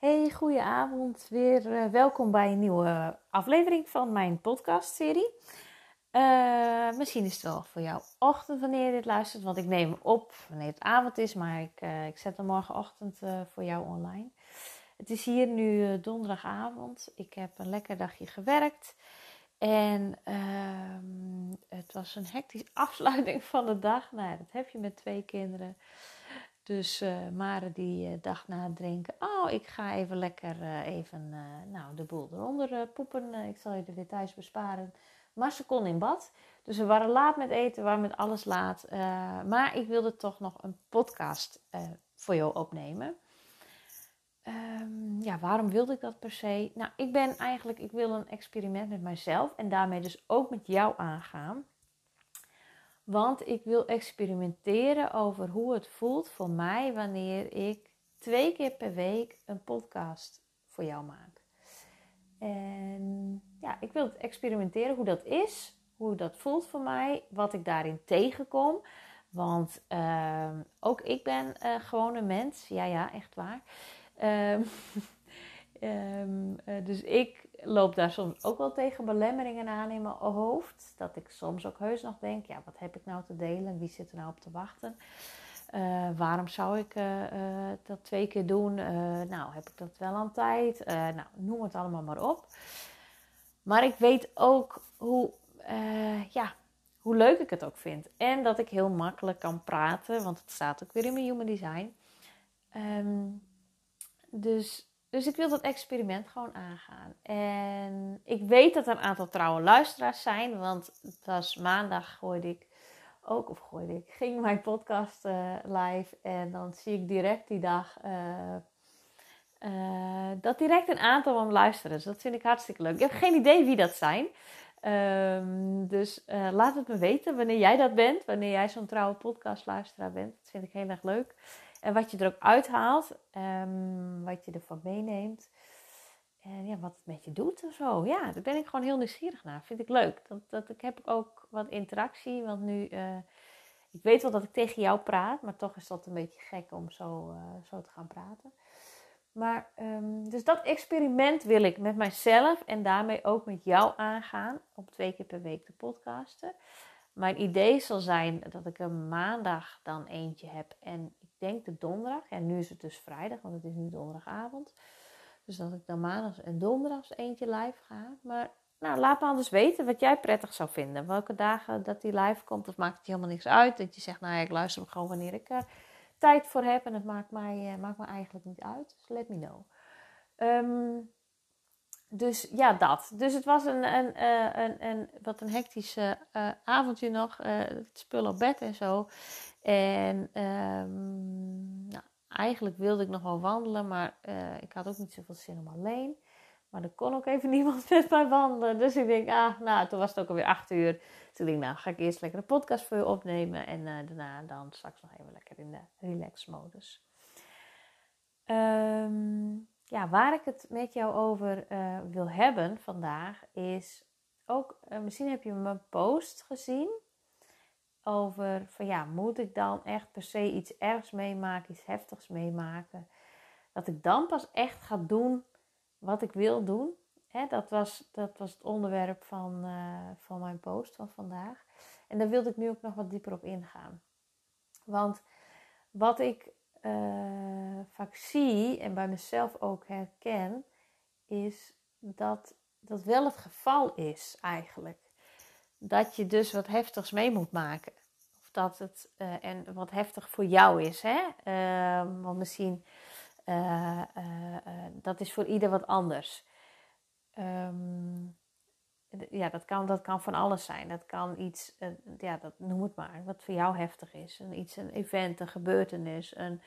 Hey, goeie avond. Weer uh, welkom bij een nieuwe aflevering van mijn podcastserie. Uh, misschien is het wel voor jou ochtend wanneer je dit luistert, want ik neem op wanneer het avond is, maar ik, uh, ik zet hem morgenochtend voor jou online. Het is hier nu donderdagavond. Ik heb een lekker dagje gewerkt. En ehm, het was een hectische afsluiting van de dag. Nou, dat heb je met twee kinderen. Dus uh, Mare die uh, dacht na het drinken, oh ik ga even lekker uh, even nou, de boel eronder poepen. ik zal je de details besparen. Maar ze kon in bad. Dus we waren laat met eten, we waren met alles laat. maar ik wilde toch nog een podcast voor jou opnemen. Um, ja, waarom wilde ik dat per se? Nou, ik ben eigenlijk, ik wil een experiment met mijzelf en daarmee dus ook met jou aangaan. Want ik wil experimenteren over hoe het voelt voor mij wanneer ik twee keer per week een podcast voor jou maak. En ja, ik wil experimenteren hoe dat is, hoe dat voelt voor mij, wat ik daarin tegenkom. Want uh, ook ik ben uh, gewoon een mens. Ja, ja, echt waar. Um, um, uh, dus ik loop daar soms ook wel tegen belemmeringen aan in mijn hoofd. Dat ik soms ook heus nog denk, ja, wat heb ik nou te delen? Wie zit er nou op te wachten? Uh, waarom zou ik uh, dat twee keer doen? nou, heb ik dat wel aan tijd? nou, noem het allemaal maar op. Maar ik weet ook hoe, ja, hoe leuk ik het ook vind. En dat ik heel makkelijk kan praten, want het staat ook weer in mijn human design. Um, dus dus ik wil dat experiment gewoon aangaan. En ik weet dat er een aantal trouwe luisteraars zijn. Want het was maandag gooide ik ook, of gooide ik, ging mijn podcast uh, live. En dan zie ik direct die dag uh, uh, dat direct een aantal van luisteren. Dus dat vind ik hartstikke leuk. Ik heb geen idee wie dat zijn. Um, dus laat het me weten wanneer jij dat bent. Wanneer jij zo'n trouwe podcastluisteraar bent. Dat vind ik heel erg leuk. En wat je er ook uithaalt, um, wat je ervan meeneemt. En ja, wat het met je doet of zo. Ja, daar ben ik gewoon heel nieuwsgierig naar. Vind ik leuk. Dat, dat, ik heb ook wat interactie. Want nu, uh, ik weet wel dat ik tegen jou praat. Maar toch is dat een beetje gek om zo, uh, zo te gaan praten. Maar, um, dus dat experiment wil ik met mijzelf en daarmee ook met jou aangaan. Om twee keer per week te podcasten. Mijn idee zal zijn dat ik een maandag dan eentje heb en denk de donderdag. En nu is het dus vrijdag, want het is nu donderdagavond. Dus dat ik dan maandag en donderdags eentje live ga. Maar nou, laat me anders weten wat jij prettig zou vinden. Welke dagen dat die live komt, of maakt het helemaal niks uit. Dat je zegt, nou ja, ik luister gewoon wanneer ik er tijd voor heb. En het maakt mij, uh, maakt me eigenlijk niet uit. Dus let me know. Um, dus ja, dat. Dus het was een, een, eh, een, een wat een hectische uh, avondje nog. Het spul op bed en zo. En um, nou, eigenlijk wilde ik nog wel wandelen, maar uh, ik had ook niet zoveel zin om alleen. Maar er kon ook even niemand met mij wandelen. Dus ik denk, ah, nou, toen was het ook alweer acht uur. Ik denk, nou, ga ik eerst lekker een podcast voor je opnemen. En uh, daarna dan straks nog even lekker in de relax-modus. Um, ja, waar ik het met jou over uh, wil hebben vandaag is ook, misschien heb je mijn post gezien over van ja, moet ik dan echt per se iets ergs meemaken, iets heftigs meemaken? Dat ik dan pas echt ga doen wat ik wil doen. Hè, dat, was, dat was het onderwerp van, uh, van mijn post van vandaag. En daar wilde ik nu ook nog wat dieper op ingaan. Want wat ik uh, vaak zie en bij mezelf ook herken, is dat dat wel het geval is eigenlijk dat je dus wat heftigs mee moet maken. Of dat het uh, en wat heftig voor jou is. Hè? Uh, want misschien uh, dat is voor ieder wat anders. Um, ja, dat kan, dat kan van alles zijn. Dat kan iets, ja, dat, noem het maar, wat voor jou heftig is. Een, iets, een event, een gebeurtenis, een,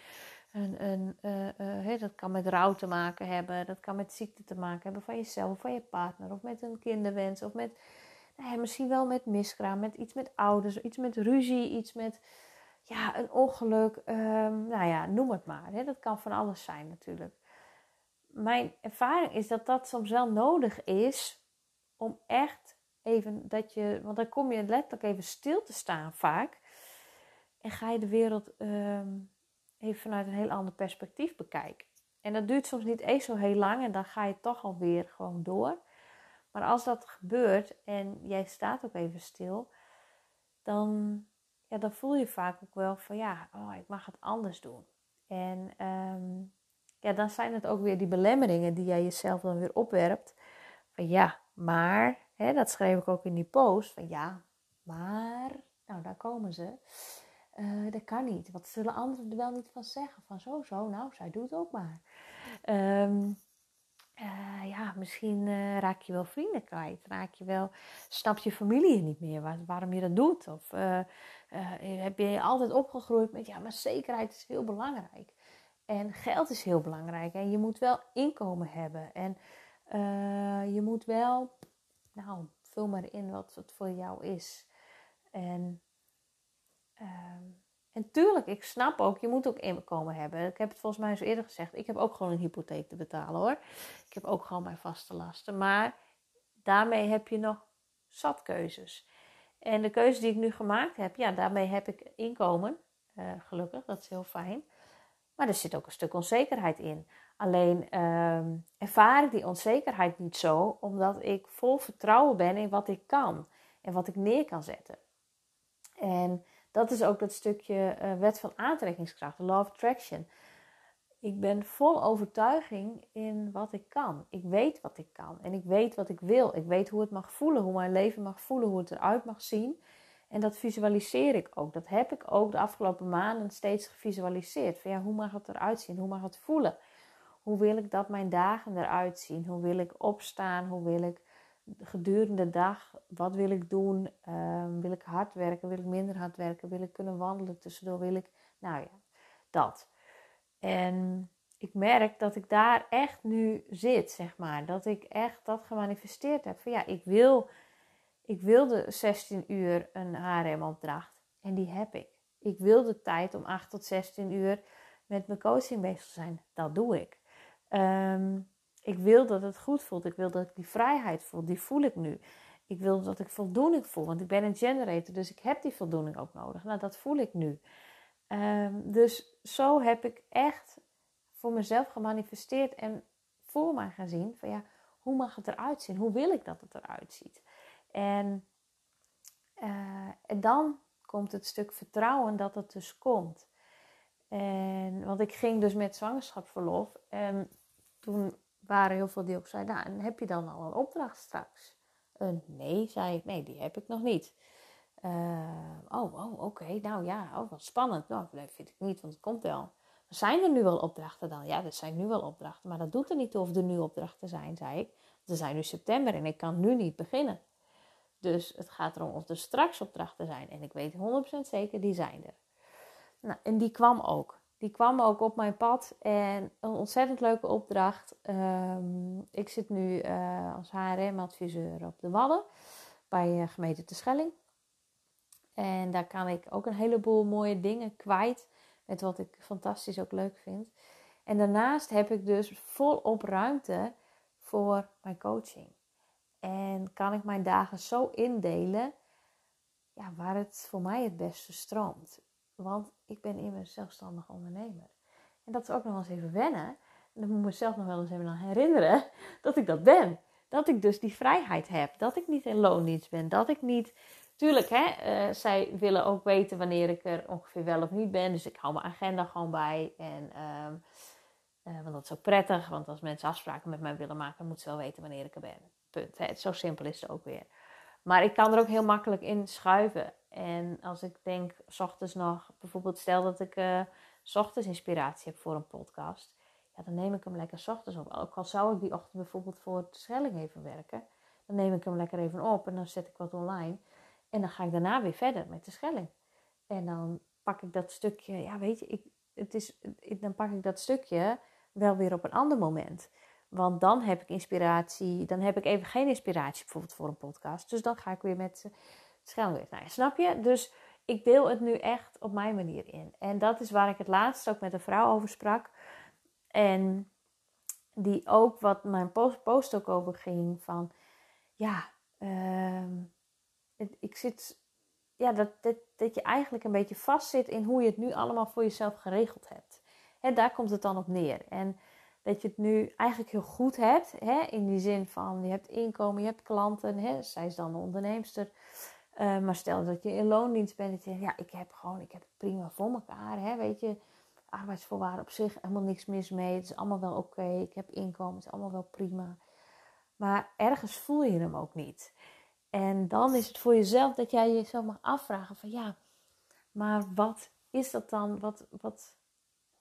een, een, dat kan met rouw te maken hebben. Dat kan met ziekte te maken hebben van jezelf, van je partner. Of met een kinderwens. Of met nou misschien wel met miskraam, met iets met ouders, iets met ruzie, iets met ja, een ongeluk. Um, nou ja, noem het maar. Hè. Dat kan van alles zijn natuurlijk. Mijn ervaring is dat dat soms wel nodig is om echt even dat je, want dan kom je letterlijk even stil te staan vaak. En ga je de wereld um, even vanuit een heel ander perspectief bekijken. En dat duurt soms niet eens zo heel lang en dan ga je toch alweer gewoon door. Maar als dat gebeurt en jij staat ook even stil, dan, ja, dan voel je vaak ook wel van ja, oh, ik mag het anders doen. En ehm, ja, dan zijn het ook weer die belemmeringen die jij jezelf dan weer opwerpt. Van ja, maar, hè, dat schreef ik ook in die post. Van ja, maar, nou daar komen ze. Uh, dat kan niet. Wat zullen anderen er wel niet van zeggen? Van zo, zo, nou, zij doet ook maar. Um, uh, ja, misschien uh, raak je wel vrienden kwijt. Raak je wel, snap je familie niet meer waar, waarom je dat doet. Of uh, heb je altijd opgegroeid met, ja, maar zekerheid is heel belangrijk. En geld is heel belangrijk. En je moet wel inkomen hebben. En je moet wel, nou, vul maar in wat het voor jou is. En ehm, en tuurlijk, ik snap ook, je moet ook inkomen hebben. Ik heb het volgens mij zo eerder gezegd. Ik heb ook gewoon een hypotheek te betalen hoor. Ik heb ook gewoon mijn vaste lasten. Maar daarmee heb je nog zat keuzes. En de keuze die ik nu gemaakt heb, ja, daarmee heb ik inkomen. Uh, gelukkig, dat is heel fijn. Maar er zit ook een stuk onzekerheid in. Alleen uh, ervaar ik die onzekerheid niet zo, omdat ik vol vertrouwen ben in wat ik kan en wat ik neer kan zetten. En dat is ook dat stukje uh, wet van aantrekkingskracht, law of attraction. Ik ben vol overtuiging in wat ik kan. Ik weet wat ik kan en ik weet wat ik wil. Ik weet hoe het mag voelen, hoe mijn leven mag voelen, hoe het eruit mag zien. En dat visualiseer ik ook. Dat heb ik ook de afgelopen maanden steeds gevisualiseerd. Van ja, hoe mag het eruit zien? Hoe mag het voelen? Hoe wil ik dat mijn dagen eruit zien? Hoe wil ik opstaan? Hoe wil ik gedurende de dag, wat wil ik doen? Ehm, wil ik hard werken? Wil ik minder hard werken? Wil ik kunnen wandelen tussendoor? Wil ik, nou ja, dat. En ik merk dat ik daar echt nu zit, zeg maar. Dat ik echt dat gemanifesteerd heb. Van ja, ik wil, ik wilde 16 uur een HRM-opdracht. En die heb ik. Ik wil de tijd om 8 tot 16 uur met mijn coaching bezig te zijn. Dat doe ik. Um, ik wil dat het goed voelt. Ik wil dat ik die vrijheid voel. Die voel ik nu. Ik wil dat ik voldoening voel. Want ik ben een generator. Dus ik heb die voldoening ook nodig. Nou, dat voel ik nu. Um, dus zo heb ik echt voor mezelf gemanifesteerd. En voor mij gaan zien. Van ja, hoe mag het eruit zien? Hoe wil ik dat het eruit ziet? En, uh, en dan komt het stuk vertrouwen dat het dus komt. En, want ik ging dus met zwangerschapsverlof. En toen waren heel veel die ook zeiden, en heb je dan al een opdracht straks? Een nee, zei ik, nee, die heb ik nog niet. Uh, oh, oh oké, nou ja, oh, wat spannend. Nou, dat vind ik niet, want het komt wel. Zijn er nu wel opdrachten dan? Ja, er zijn nu wel opdrachten, maar dat doet er niet toe of er nu opdrachten zijn, zei ik. Er zijn nu september en ik kan nu niet beginnen. Dus het gaat erom of er straks opdrachten zijn. En ik weet 100% zeker, die zijn er. Nou, en die kwam ook die kwam ook op mijn pad en een ontzettend leuke opdracht. Ehm, ik zit nu uh, als HRM-adviseur op de Wadden bij uh, gemeente Terschelling. En daar kan ik ook een heleboel mooie dingen kwijt met wat ik fantastisch ook leuk vind. En daarnaast heb ik dus volop ruimte voor mijn coaching. En kan ik mijn dagen zo indelen ja, waar het voor mij het beste stroomt. Want ik ben immers zelfstandig ondernemer. En dat is ook nog eens even wennen. En dan moet ik mezelf nog wel eens even herinneren dat ik dat ben. Dat ik dus die vrijheid heb. Dat ik niet in loondienst ben. Dat ik niet. Tuurlijk, hè, uh, zij willen ook weten wanneer ik er ongeveer wel of niet ben. Dus ik hou mijn agenda gewoon bij. En, uh, uh, want dat is ook prettig. Want als mensen afspraken met mij willen maken, moeten ze wel weten wanneer ik er ben. Punt. Hè. Zo simpel is het ook weer. Maar ik kan er ook heel makkelijk in schuiven. En als ik denk, s ochtends nog, bijvoorbeeld stel dat ik uh, s ochtends inspiratie heb voor een podcast. Ja, dan neem ik hem lekker s ochtends op. Ook al zou ik die ochtend bijvoorbeeld voor de Schelling even werken. Dan neem ik hem lekker even op en dan zet ik wat online. En dan ga ik daarna weer verder met de Schelling. En dan pak ik dat stukje, ja weet je, ik, het is, dan pak ik dat stukje wel weer op een ander moment. Want dan heb ik inspiratie, dan heb ik even geen inspiratie bijvoorbeeld voor een podcast. Dus dan ga ik weer met Schelling weer. Nou, snap je? Dus ik deel het nu echt op mijn manier in. En dat is waar ik het laatst ook met een vrouw over sprak. En die ook wat mijn post, ook over ging van ja, uh, ik zit, ja dat, dat, dat je eigenlijk een beetje vastzit in hoe je het nu allemaal voor jezelf geregeld hebt. En daar komt het dan op neer. En dat je het nu eigenlijk heel goed hebt. Hè? In die zin van je hebt inkomen, je hebt klanten. Hè? Zij is dan de onderneemster. Uh, maar stel dat je in loondienst bent. Dat je ja, ik heb gewoon, ik heb het prima voor elkaar. Hè? Weet je, arbeidsvoorwaarden op zich helemaal niks mis mee. Het is allemaal wel oké. Ik heb inkomen, het is allemaal wel prima. Maar ergens voel je hem ook niet. En dan is het voor jezelf dat jij jezelf mag afvragen van ja, maar wat is dat dan? Wat, wat,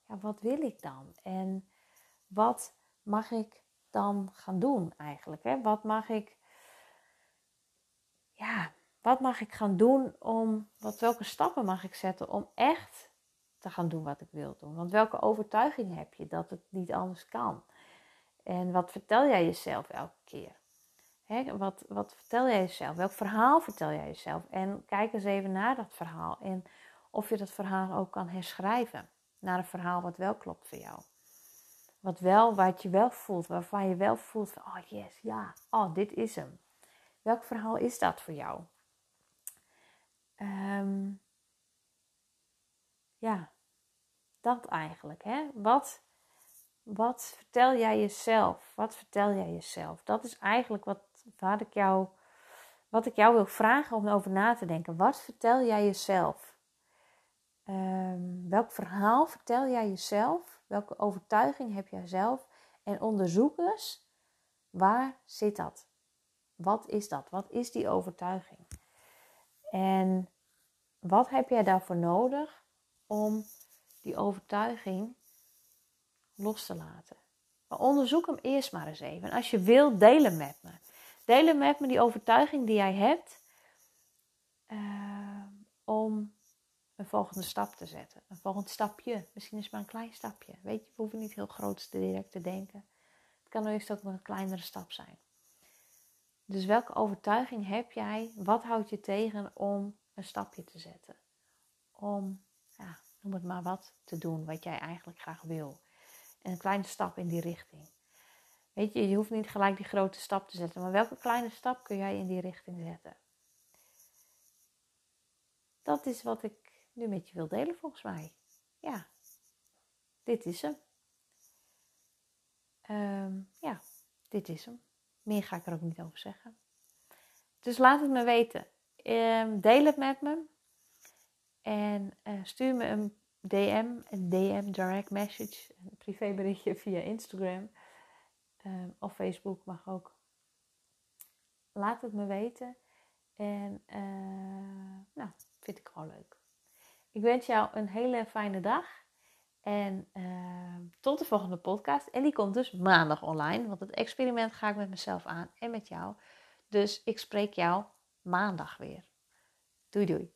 ja, wat wil ik dan? En wat mag ik dan gaan doen eigenlijk? Hè? Wat mag ik, ja, wat mag ik gaan doen om, wat, welke stappen mag ik zetten om echt te gaan doen wat ik wil doen? Want welke overtuiging heb je dat het niet anders kan? En wat vertel jij jezelf elke keer? wat, wat vertel jij jezelf? Welk verhaal vertel jij jezelf? En kijk eens even naar dat verhaal. En of je dat verhaal ook kan herschrijven naar een verhaal wat wel klopt voor jou. Wat wel, wat je wel voelt, waarvan je wel voelt van, oh yes, ja, oh, dit is hem. Welk verhaal is dat voor jou? Ehm, ja, dat eigenlijk. Hè? Wat, wat vertel jij jezelf? Wat vertel jij jezelf? Dat is eigenlijk wat, wat, ik jou, wat ik jou wil vragen om over na te denken. Wat vertel jij jezelf? Um, welk verhaal vertel jij jezelf? Welke overtuiging heb jij zelf? En onderzoek eens, waar zit dat? Wat is dat? Wat is die overtuiging? En wat heb jij daarvoor nodig om die overtuiging los te laten? Maar onderzoek hem eerst maar eens even. En als je wil, deel hem met me. Deel hem met me die overtuiging die jij hebt. Uh, om een volgende stap te zetten. Een volgend stapje. Misschien is het maar een klein stapje. Weet je, we hoeven niet heel groot direct te denken. Het kan eerst ook een kleinere stap zijn. Dus welke overtuiging heb jij? Wat houdt je tegen om een stapje te zetten? Om, ja, noem het maar wat, te doen wat jij eigenlijk graag wil. En een kleine stap in die richting. Weet je, je hoeft niet gelijk die grote stap te zetten, maar welke kleine stap kun jij in die richting zetten? Dat is wat ik nu met je wil delen volgens mij. Ja, dit is hem. Ehm, ja, dit is hem. Meer ga ik er ook niet over zeggen. Dus laat het me weten. Um, deel het met me. En uh, stuur me een DM, een DM, direct message, een privéberichtje via Instagram um, of Facebook mag ook. Laat het me weten. En uh, nou, vind ik gewoon leuk. Ik wens jou een hele fijne dag. En uh, tot de volgende podcast. En die komt dus maandag online. Want het experiment ga ik met mezelf aan en met jou. Dus ik spreek jou maandag weer. Doei doei.